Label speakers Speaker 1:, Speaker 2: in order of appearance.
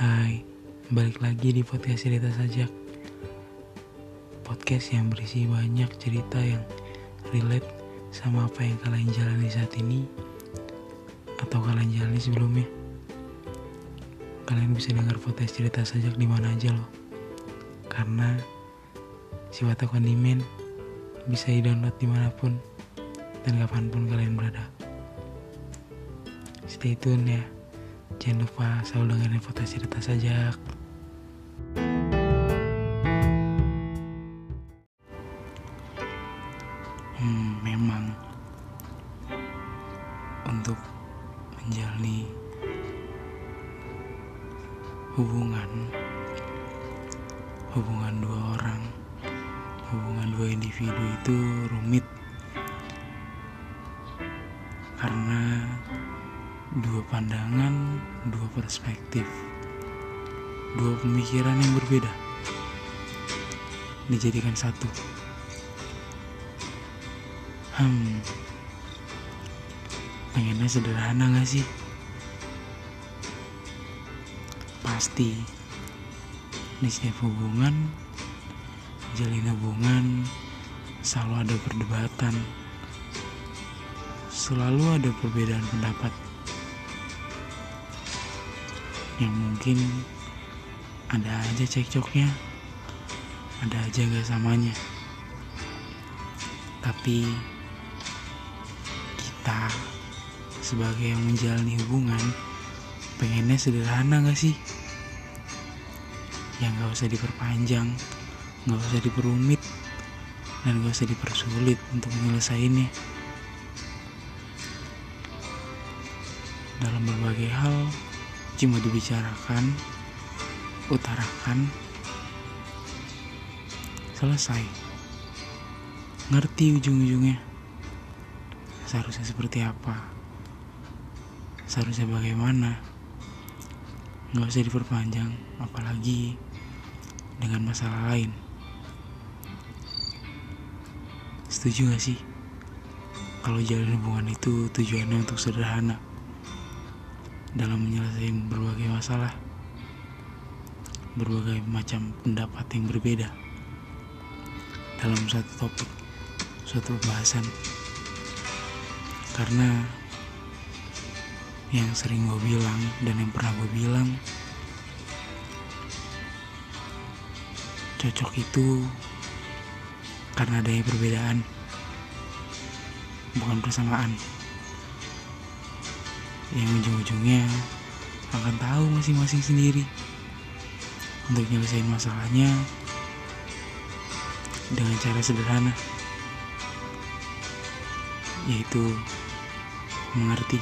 Speaker 1: Hai, balik lagi di podcast cerita sajak. Podcast yang berisi banyak cerita yang relate sama apa yang kalian jalani saat ini Atau kalian jalani sebelumnya. Kalian bisa dengar podcast cerita sajak di mana aja loh. Karena si Watak Kondimen bisa di-download di mana pun dan kapan pun kalian berada. Stay tune ya Jangan lupa selalu dengerin foto cerita sajak. Hmm, memang untuk menjalani hubungan hubungan dua orang hubungan dua individu itu rumit karena dua pandangan, dua perspektif, dua pemikiran yang berbeda dijadikan satu. Hmm, pengennya sederhana gak sih? Pasti di setiap hubungan, jalin hubungan, selalu ada perdebatan, selalu ada perbedaan pendapat yang mungkin ada aja cekcoknya. Ada aja gak samanya tapi kita sebagai yang menjalani hubungan pengennya sederhana gak sih? Yang gak usah diperpanjang gak usah diperumit dan gak usah dipersulit untuk menyelesaikannya. Dalam berbagai hal cuma dibicarakan, utarakan, selesai. Ngerti ujung-ujungnya. Seharusnya seperti apa? Seharusnya bagaimana? Nggak usah diperpanjang, apalagi dengan masalah lain. Setuju gak sih? Kalau jalan hubungan itu tujuannya untuk sederhana dalam menyelesaikan berbagai masalah, berbagai macam pendapat yang berbeda dalam satu topik, suatu pembahasan. Karena yang sering gue bilang dan yang pernah gue bilang, cocok itu karena adanya perbedaan, bukan persamaan yang ujung-ujungnya akan tahu masing-masing sendiri. Untuk nyelesain masalahnya dengan cara sederhana yaitu mengerti